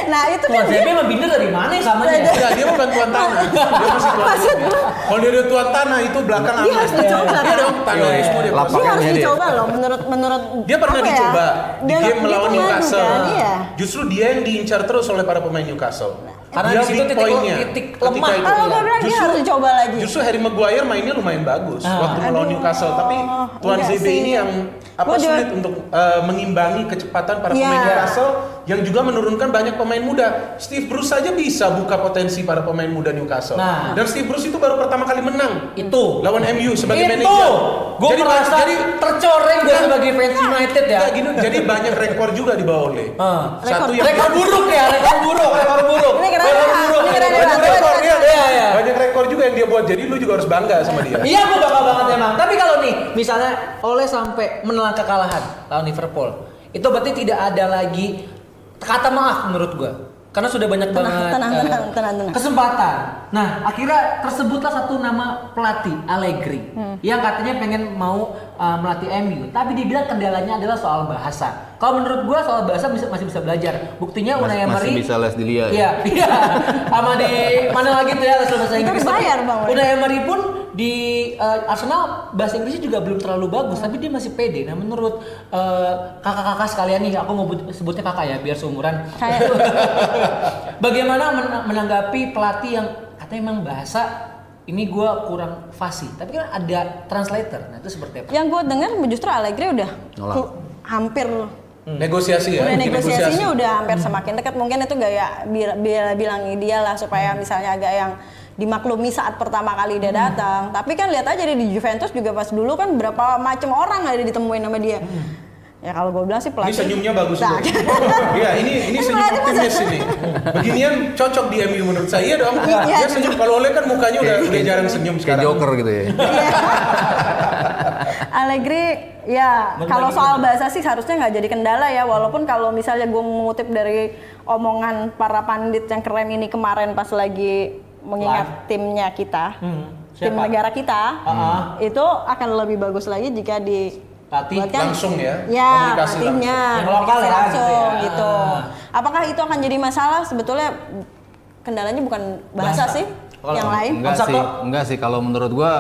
nah itu Tuan kan dia CB sama Binder dari mana <laughs> ya samanya? Enggak, dia bukan tuan tanah. <laughs> Dia masih tuan Maksud Kalau dia udah tuan tanah itu belakang Dia harus dicoba, Iya kan? dong, tanahisme dia Lapak. Dia kuasai. harus dia. dicoba loh menurut menurut Dia pernah ya? dicoba di Dia- game dia melawan Newcastle. kan, Iya. Justru dia yang diincar terus oleh para pemain Newcastle. Karena dia di situ titik- point-nya titik ketika lemah. itu. Kalau gue bilang dia Justru- harus dicoba lagi. Justru Harry Maguire mainnya lumayan bagus Ah. waktu melawan Newcastle, tapi Tuan ZB ini yang apa Gua juga- sulit untuk uh, mengimbangi kecepatan para Iya. pemain Newcastle yang juga menurunkan banyak pemain muda. Steve Bruce saja bisa buka potensi para pemain muda Newcastle. Nah. Dan Steve Bruce itu baru pertama kali menang Itu. lawan MU sebagai itu. manajer. Gue Jadi- merasa jadi tercoreng gue Enggak. sebagai fans United ya. Gini, jadi banyak rekor juga di bawah Ole. Ah. Satu yang Rekor buruk ya, rekor buruk, rekor buruk. Ini keren, rekor Pak. buruk. Ini keren, rekor Pak. banyak buruk. rekor dia. Iya, iya. Banyak rekor juga yang dia buat. Jadi lu juga harus bangga sama dia. Iya, gue bangga banget emang. Tapi kalau nih, misalnya oleh sampai menelan kekalahan lawan Liverpool, itu berarti tidak ada lagi kata maaf menurut gue. Karena sudah banyak Tenang, banget tenang, eh, tenang, tenang, tenang. kesempatan. Nah, akhirnya tersebutlah satu nama pelatih Allegri Hmm. yang katanya pengen mau uh, melatih MU, tapi dia bilang kendalanya adalah soal bahasa. Kalau menurut gue soal bahasa bisa, masih bisa belajar. Buktinya Mas- Unai masih Emery bisa les di Lia ya? Iya, iya. Sama di mana lagi tuh ya les bahasa Inggris. Bang. Unai Emery pun di uh, Arsenal bahasa Inggrisnya juga belum terlalu bagus, tapi dia masih pede. Nah, menurut uh, kakak-kakak sekalian nih, aku mau but- sebutnya kakak ya, biar seumuran. Kayak- <laughs> Bagaimana men- menanggapi pelatih yang katanya memang bahasa ini gua kurang fasih, tapi kan ada translator. Nah, itu seperti apa? Yang gue dengar justru Allegri udah Nolak. hampir Negosiasi ya. udah negosiasinya negosiasi. udah hampir semakin dekat mungkin itu gaya bila, bila bilang dia lah supaya misalnya agak yang dimaklumi saat pertama kali dia datang tapi kan lihat aja dia di Juventus juga pas dulu kan berapa macam orang ada ditemuin sama dia ya kalau gue bilang sih Ini pelatih senyumnya bagus Nah. <laughs> Iya, ini ini senyum optimis ini. Beginian cocok di MU menurut saya. Iya dong. Iya. Dia senyum kalau oleh kan mukanya udah udah jarang senyum Kayak sekarang. Joker gitu ya. Allegri ya kalau soal bahasa sih seharusnya nggak jadi kendala ya walaupun kalau misalnya gue mengutip dari omongan para pandit yang keren ini kemarin pas lagi mengingat timnya kita Hmm, tim siapa? negara kita Ah, itu akan lebih bagus lagi jika di Latih buatkan- langsung ya, ya komunikasi latihnya langsung. Yang lokal ya, langsung gitu ya. gitu Ah. apakah itu akan jadi masalah sebetulnya kendalanya bukan bahasa, Bahasa. sih Kalau yang lain Enggak Sabto? sih, enggak sih kalau menurut gua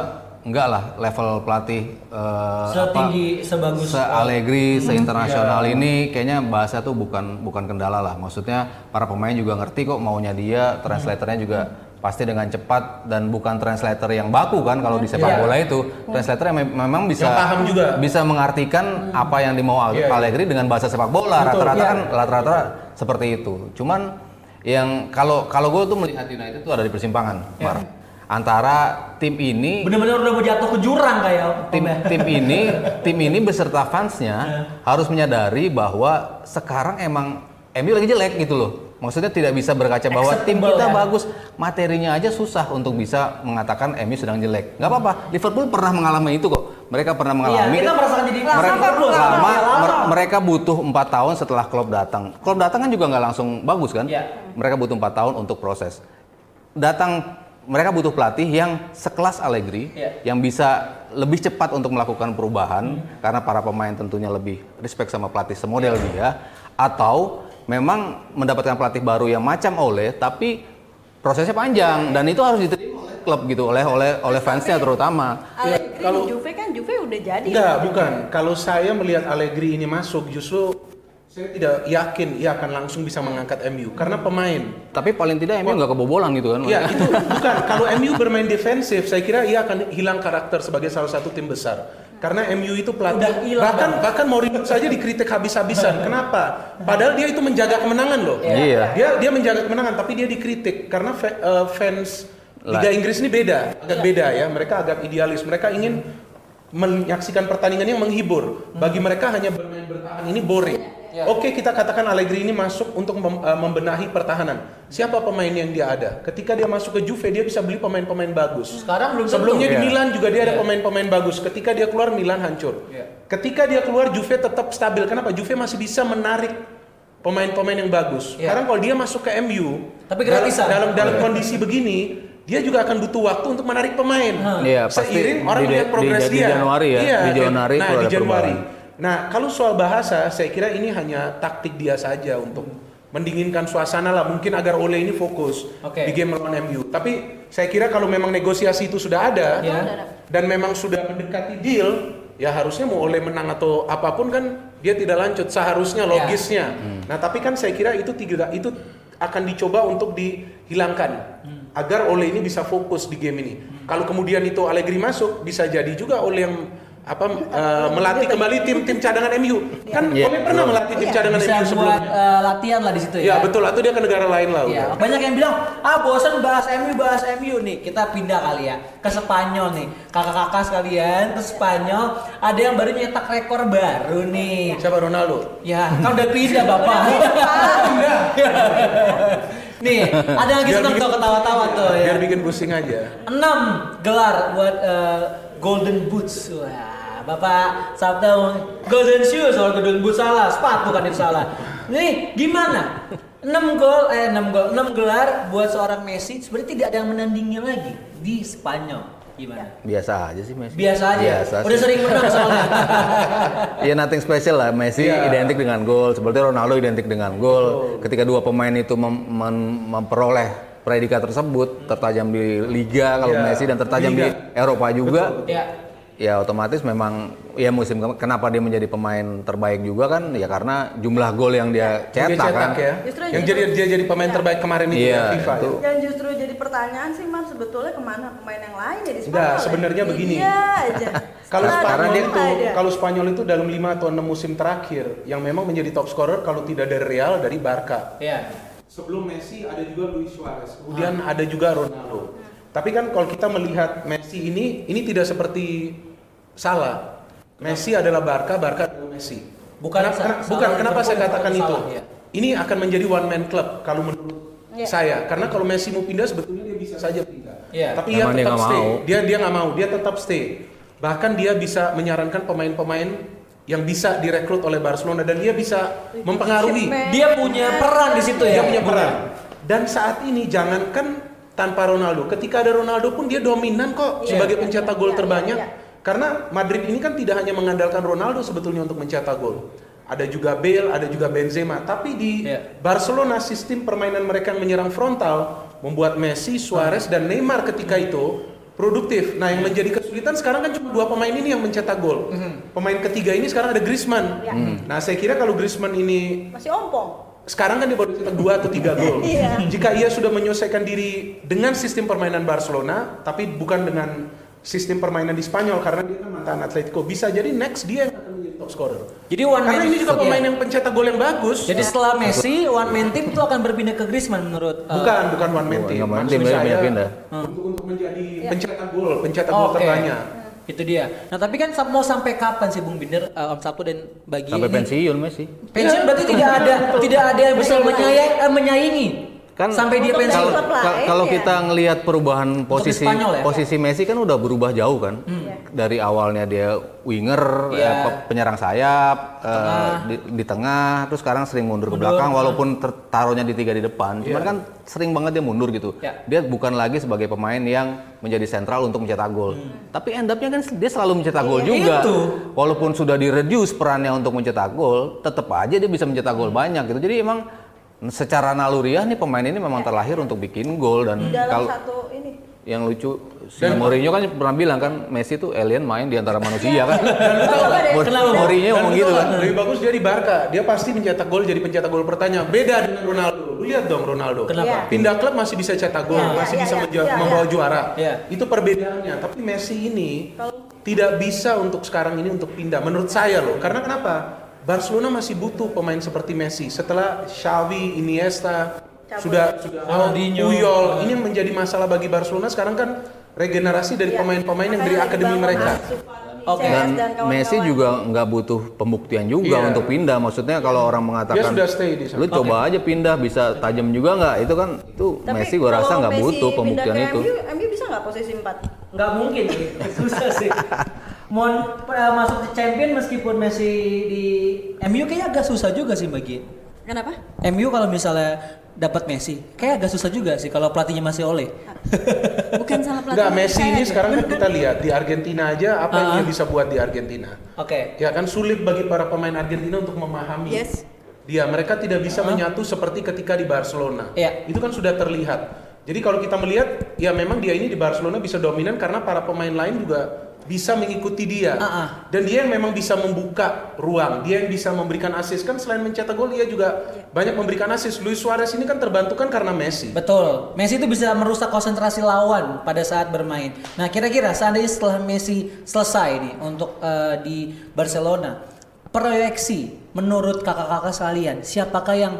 enggak lah level pelatih eh, Setinggi, sebagus se Allegri, Hmm. se-internasional Iya. ini kayaknya bahasa tuh bukan bukan kendala lah. Maksudnya para pemain juga ngerti kok maunya dia, translatornya juga pasti dengan cepat dan bukan translator yang baku kan kalau di sepak Iya. bola itu translator yang me- memang bisa Yang paham juga. bisa mengartikan apa yang dimau Al- Iya. Allegri dengan bahasa sepak bola Betul, rata-rata iya. kan rata-rata seperti itu cuman yang kalau kalau gue tuh melihat United itu ada di persimpangan Mar. antara tim ini Bener-bener udah mau jatuh ke jurang kayak tim tim ini <laughs> tim ini beserta fansnya harus menyadari bahwa sekarang emang MU lagi jelek gitu loh. Maksudnya tidak bisa berkaca bahwa tim kita ya. bagus, materinya aja susah untuk bisa mengatakan MU sedang jelek. Nggak apa-apa, Liverpool pernah mengalami itu kok. Mereka pernah Iya, mengalami. kita merasakan jadi mereka, lama, lama. mer- mereka butuh empat tahun setelah Klopp datang. Klopp datang kan juga nggak langsung bagus kan? Iya. Mereka butuh empat tahun untuk proses. Datang mereka butuh pelatih yang sekelas Allegri, Iya. yang bisa lebih cepat untuk melakukan perubahan karena para pemain tentunya lebih respect sama pelatih semodel dia, atau memang mendapatkan pelatih baru yang macam Ole tapi prosesnya panjang dan itu harus diterima oleh klub gitu, oleh oleh oleh fansnya terutama. Allegri kalau- di Juve kan Juve udah jadi. Enggak, bukan. Kalau saya melihat Allegri ini masuk, justru saya tidak yakin ia akan langsung bisa mengangkat MU karena pemain. Tapi paling tidak MU nggak kebobolan gitu kan? Ya itu bukan. Kalau MU bermain defensif, saya kira ia akan hilang karakter sebagai salah satu tim besar. Karena MU itu pelatih bahkan bahkan Mourinho saja dikritik habis-habisan. Kenapa? Padahal dia itu menjaga kemenangan loh. Iya. Dia dia menjaga kemenangan, tapi dia dikritik karena fa- eh, fans Liga. Inggris ini beda, agak beda ya. Mereka agak idealis. Mereka ingin menyaksikan pertandingan yang menghibur. Bagi mereka hanya bermain bertahan ini boring. Oke, kita katakan Allegri ini masuk untuk mem- eh, membenahi pertahanan. Siapa pemain yang dia ada? Ketika dia masuk ke Juve, dia bisa beli pemain-pemain bagus. Sekarang belum tentu. Sebelumnya di Iya. Milan juga dia ada Iya. pemain-pemain bagus. Ketika dia keluar Milan hancur. Iya. Ketika dia keluar Juve tetap stabil. Kenapa? Juve masih bisa menarik pemain-pemain yang bagus. Iya. Sekarang kalau dia masuk ke MU, Tapi dalam, gratisan. dalam dalam kondisi begini, dia juga akan butuh waktu untuk menarik pemain. Iya, pasti Seiring orang di- melihat di- progres di dia. Januari ya, Iya, di Januari nah, kalau di ada Januari. perubahan. Nah, kalau soal bahasa, saya kira ini hanya taktik dia saja untuk mendinginkan suasana lah. Mungkin agar Ole ini fokus Oke. di game melawan MU. Tapi saya kira kalau memang negosiasi itu sudah ada Ya. dan memang sudah mendekati deal, ya harusnya mau Ole menang atau apa pun kan dia tidak lanjut seharusnya Ya. logisnya. Nah, tapi kan saya kira itu tidak itu akan dicoba untuk dihilangkan agar Ole ini bisa fokus di game ini. Kalau kemudian itu Allegri masuk, bisa jadi juga Ole yang apa eh, melatih kembali tim-tim cadangan MU. Kan Iya, Ole pernah melatih tim cadangan bisa MU buat sebelumnya. eh, latihan lah di situ Ya ya. betul, atau dia ke negara lain lah. Iya, udah. banyak yang bilang, ah bosan bahas MU, bahas MU nih. Kita pindah kali ya ke Spanyol nih. Kakak-kakak sekalian ke Spanyol, ada yang baru nyetak rekor baru nih. Siapa Ronaldo? Ya, kan udah pindah bapak. <laughs> nih, ada yang lagi Biar seneng tuh ketawa-tawa tuh ya. Biar bikin pusing aja. 6 gelar buat eh, Golden Boots. Wah, Bapak Sabtu Golden Shoes, soal Golden Boots salah, sepatu kan itu salah. Nih, gimana? 6 gol eh 6 gol, 6 gelar buat seorang Messi sebenarnya tidak ada yang menandingnya lagi di Spanyol. Gimana? Biasa aja sih Messi. Biasa aja. Biasa Udah sih. sering menang soalnya. <laughs> Ya nothing special lah. Messi Iya. identik dengan gol, seperti Ronaldo identik dengan gol. Ketika dua pemain itu mem- mem- memperoleh predikat tersebut, tertajam di liga kalau Iya, Messi dan tertajam liga. di Eropa juga. ya. Ya otomatis memang ya musim ke- kenapa dia menjadi pemain terbaik juga kan ya karena jumlah gol yang dia Dia cetak, kan. ya. Justru yang jadi dia jadi pemain terbaik kemarin itu Iya, ya, FIFA. itu. ya. Yang justru jadi pertanyaan sih Mar sebetulnya ke mana pemain yang lain jadi Spanyol. Enggak, ya? sebenarnya begini. Iya aja. <laughs> Kalau Spanyol ada itu, kalau Spanyol itu dalam 5 atau 6 musim terakhir yang memang menjadi top scorer kalau tidak dari Real dari Barca. Ya. Sebelum Messi ada juga Luis Suarez, kemudian ada juga Ronaldo. Tapi kan kalau kita melihat Messi ini, ini tidak seperti salah. Messi adalah Barca, Barca adalah Messi. Bukan Kenapa, bukan kenapa saya katakan itu? salah, ya. Ini akan menjadi one man club kalau menurut Iya. saya. Karena kalau Messi mau pindah sebetulnya dia bisa saja pindah. Iya. Tapi Memang dia tetap stay. mau. Dia dia nggak mau, dia tetap stay. Bahkan dia bisa menyarankan pemain-pemain yang bisa direkrut oleh Barcelona dan dia bisa mempengaruhi. Dia punya peran di situ ya. Dia punya peran. Dan saat ini jangankan tanpa Ronaldo, ketika ada Ronaldo pun dia dominan kok Iya. sebagai pencetak gol Iya, terbanyak. iya, Karena Madrid ini kan tidak hanya mengandalkan Ronaldo sebetulnya untuk mencetak gol. Ada juga Bale, ada juga Benzema. Tapi di Iya. Barcelona sistem permainan mereka yang menyerang frontal membuat Messi, Suarez dan Neymar ketika itu produktif. Nah, yang menjadi kesulitan sekarang kan cuma dua pemain ini yang mencetak gol. Pemain ketiga ini sekarang ada Griezmann. Ya. Nah, saya kira kalau Griezmann ini Masih ompong. sekarang kan dia baru cetak dua atau tiga gol. Jika ia sudah menyelesaikan diri dengan sistem permainan Barcelona, tapi bukan dengan sistem permainan di Spanyol karena dia kan mantan Atletico, bisa jadi next dia yang akan menjadi top scorer. Jadi one Karena man ini juga pemain Iya. yang pencetak gol yang bagus. Jadi setelah Messi, one man team itu akan berpindah ke Griezmann menurut uh, bukan bukan one man Bukan team. one man team, saya pindah-pindah. Untuk, untuk menjadi pencetak gol, pencetak gol Oke. terbanyak. Itu dia. Nah tapi kan mau sampai kapan sih Bung Binder, uh, Om Sabtu dan bagi Sampai ini? pensiun Messi. Pensiun berarti tidak ada tidak ada yang bisa menyayai, eh, menyaingi Kan sampai dia pensiun. Kalau ya. kita ngelihat perubahan posisi Spanyol ya? posisi Messi kan udah berubah jauh kan. Dari awalnya dia winger, Iya. eh, pe- penyerang sayap, eh, di, di tengah, terus sekarang sering mundur, ke belakang walaupun ter- taruhnya di tiga di depan. Cuman kan sering banget dia mundur gitu. Iya. Dia bukan lagi sebagai pemain yang menjadi sentral untuk mencetak gol. Tapi end up-nya kan dia selalu mencetak gol juga. Itu. Walaupun sudah di-reduce perannya untuk mencetak gol, tetap aja dia bisa mencetak gol banyak gitu. Jadi emang secara naluriah nih pemain ini memang terlahir untuk bikin gol dan kalau satu ini. yang lucu si Mourinho kan pernah bilang kan Messi tuh alien main di antara manusia kan. Kenapa? Mourinho Dan ngomong gitu kan. Lebih bagus dia di Barca. Dia pasti mencetak gol jadi pencetak gol pertanyaan. Beda dengan Ronaldo. Lu lihat dong Ronaldo. Kenapa? Iya. Pindah klub masih bisa cetak gol, Iya, masih iya, bisa iya, menja- iya, membawa iya. juara. Iya. Itu perbedaannya. Tapi Messi ini tidak bisa untuk sekarang ini untuk pindah. Menurut saya loh. Karena kenapa? Barcelona masih butuh pemain seperti Messi. Setelah Xavi, Iniesta, sudah sudah Ronaldinho. Puyol. Ini yang menjadi masalah bagi Barcelona sekarang kan regenerasi dari pemain-pemain yang dari akademi mereka. Oke. Dan. Messi juga nggak butuh pembuktian juga Iya. untuk pindah. Maksudnya kalau orang mengatakan Dia sudah stay di sana. lu coba aja pindah bisa tajam juga nggak? Itu kan itu Tapi Messi gua rasa kalau nggak Messi butuh pindah pembuktian ke itu. MU, MU bisa nggak posisi 4? Nggak mungkin <laughs> susah sih. Mau eh, masuk ke champion meskipun Messi di MU kayaknya agak susah juga sih bagi. Kenapa? MU kalau misalnya dapat Messi, kayak agak susah juga sih kalau pelatihnya masih oleh. <laughs> Bukan salah pelatih. Enggak, Messi ini aja. sekarang kan kita lihat di Argentina aja apa yang Ah. dia bisa buat di Argentina. Oke. Ya kan sulit bagi para pemain Argentina untuk memahami. Yes. Dia mereka tidak bisa menyatu seperti ketika di Barcelona. Iya. Itu kan sudah terlihat. Jadi kalau kita melihat ya memang dia ini di Barcelona bisa dominan karena para pemain lain juga bisa mengikuti dia. Ah, ah. Dan dia yang memang bisa membuka ruang, dia yang bisa memberikan assist kan selain mencetak gol dia juga banyak memberikan assist. Luis Suarez ini kan terbantu kan karena Messi. Betul. Messi itu bisa merusak konsentrasi lawan pada saat bermain. Nah, kira-kira seandainya setelah Messi selesai nih untuk eh, di Barcelona, proyeksi menurut kakak-kakak sekalian, siapakah yang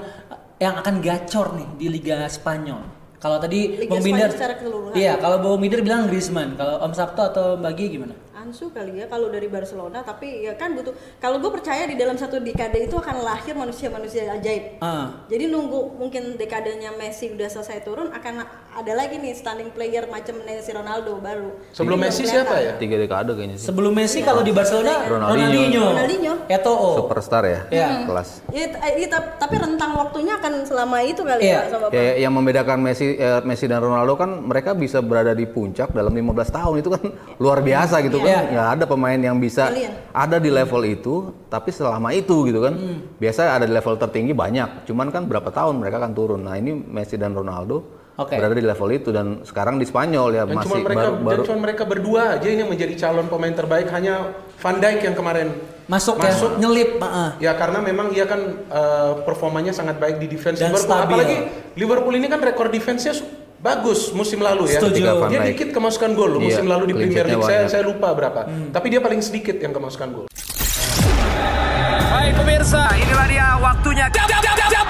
yang akan gacor nih di Liga Spanyol? Kalau tadi Liga Bung Binder, secara keseluruhan. iya, kalau Bung Binder bilang Griezmann, kalau Om Sabto atau Mbak Gia gimana? Ansu kali ya kalau dari Barcelona tapi ya kan butuh kalau gue percaya di dalam satu dekade itu akan lahir manusia-manusia ajaib Ah. jadi nunggu mungkin dekadenya Messi udah selesai turun akan ada lagi nih standing player macam si Ronaldo baru Sebelum Jadi Messi siapa ya? Tiga dekade kayaknya sih. Sebelum Messi kalau di Barcelona Ronaldinho. Ronaldinho, Ronaldinho. Eto'o. Superstar ya, Iya. kelas. Ya, tapi rentang waktunya akan selama itu kali Iya. ya sama Ya, yang membedakan Messi eh, Messi dan Ronaldo kan mereka bisa berada di puncak dalam 15 tahun itu kan <laughs> luar biasa gitu Iya. kan. Nggak ada pemain yang bisa Alien. ada di level itu tapi selama itu gitu kan. Hmm. Biasa ada di level tertinggi banyak, cuman kan berapa tahun mereka kan turun. Nah, ini Messi dan Ronaldo Oke. berada di level itu dan sekarang di Spanyol ya Dan masih cuma mereka baru, baru dan cuma mereka berdua aja ini yang menjadi calon pemain terbaik hanya Van Dijk yang kemarin Masuk, Masuk. ya, nyelip. ah. Ya karena memang ia kan eh, performanya sangat baik di defense Dan Liverpool. stabil. Apalagi Liverpool ini kan rekor defense-nya bagus musim lalu ya. Setuju. Dia dikit kemasukan gol loh Iya, musim lalu di clean Premier League. Saya saya lupa berapa. Tapi dia paling sedikit yang kemasukan gol. Baik pemirsa, inilah dia waktunya. Jam, jam,